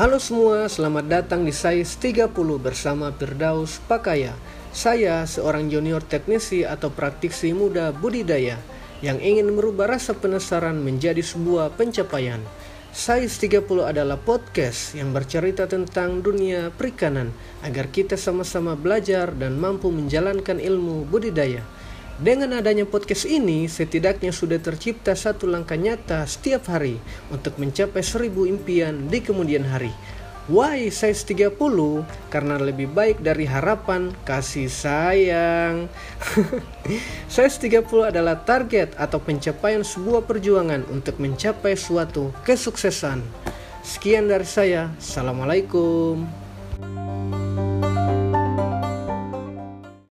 Halo semua, selamat datang di Sais 30 bersama Firdaus Pakaya. Saya seorang junior teknisi atau praktisi muda budidaya yang ingin merubah rasa penasaran menjadi sebuah pencapaian. Sais 30 adalah podcast yang bercerita tentang dunia perikanan agar kita sama-sama belajar dan mampu menjalankan ilmu budidaya. Dengan adanya podcast ini, setidaknya sudah tercipta satu langkah nyata setiap hari untuk mencapai seribu impian di kemudian hari. Why size 30? Karena lebih baik dari harapan kasih sayang. size 30 adalah target atau pencapaian sebuah perjuangan untuk mencapai suatu kesuksesan. Sekian dari saya. Assalamualaikum.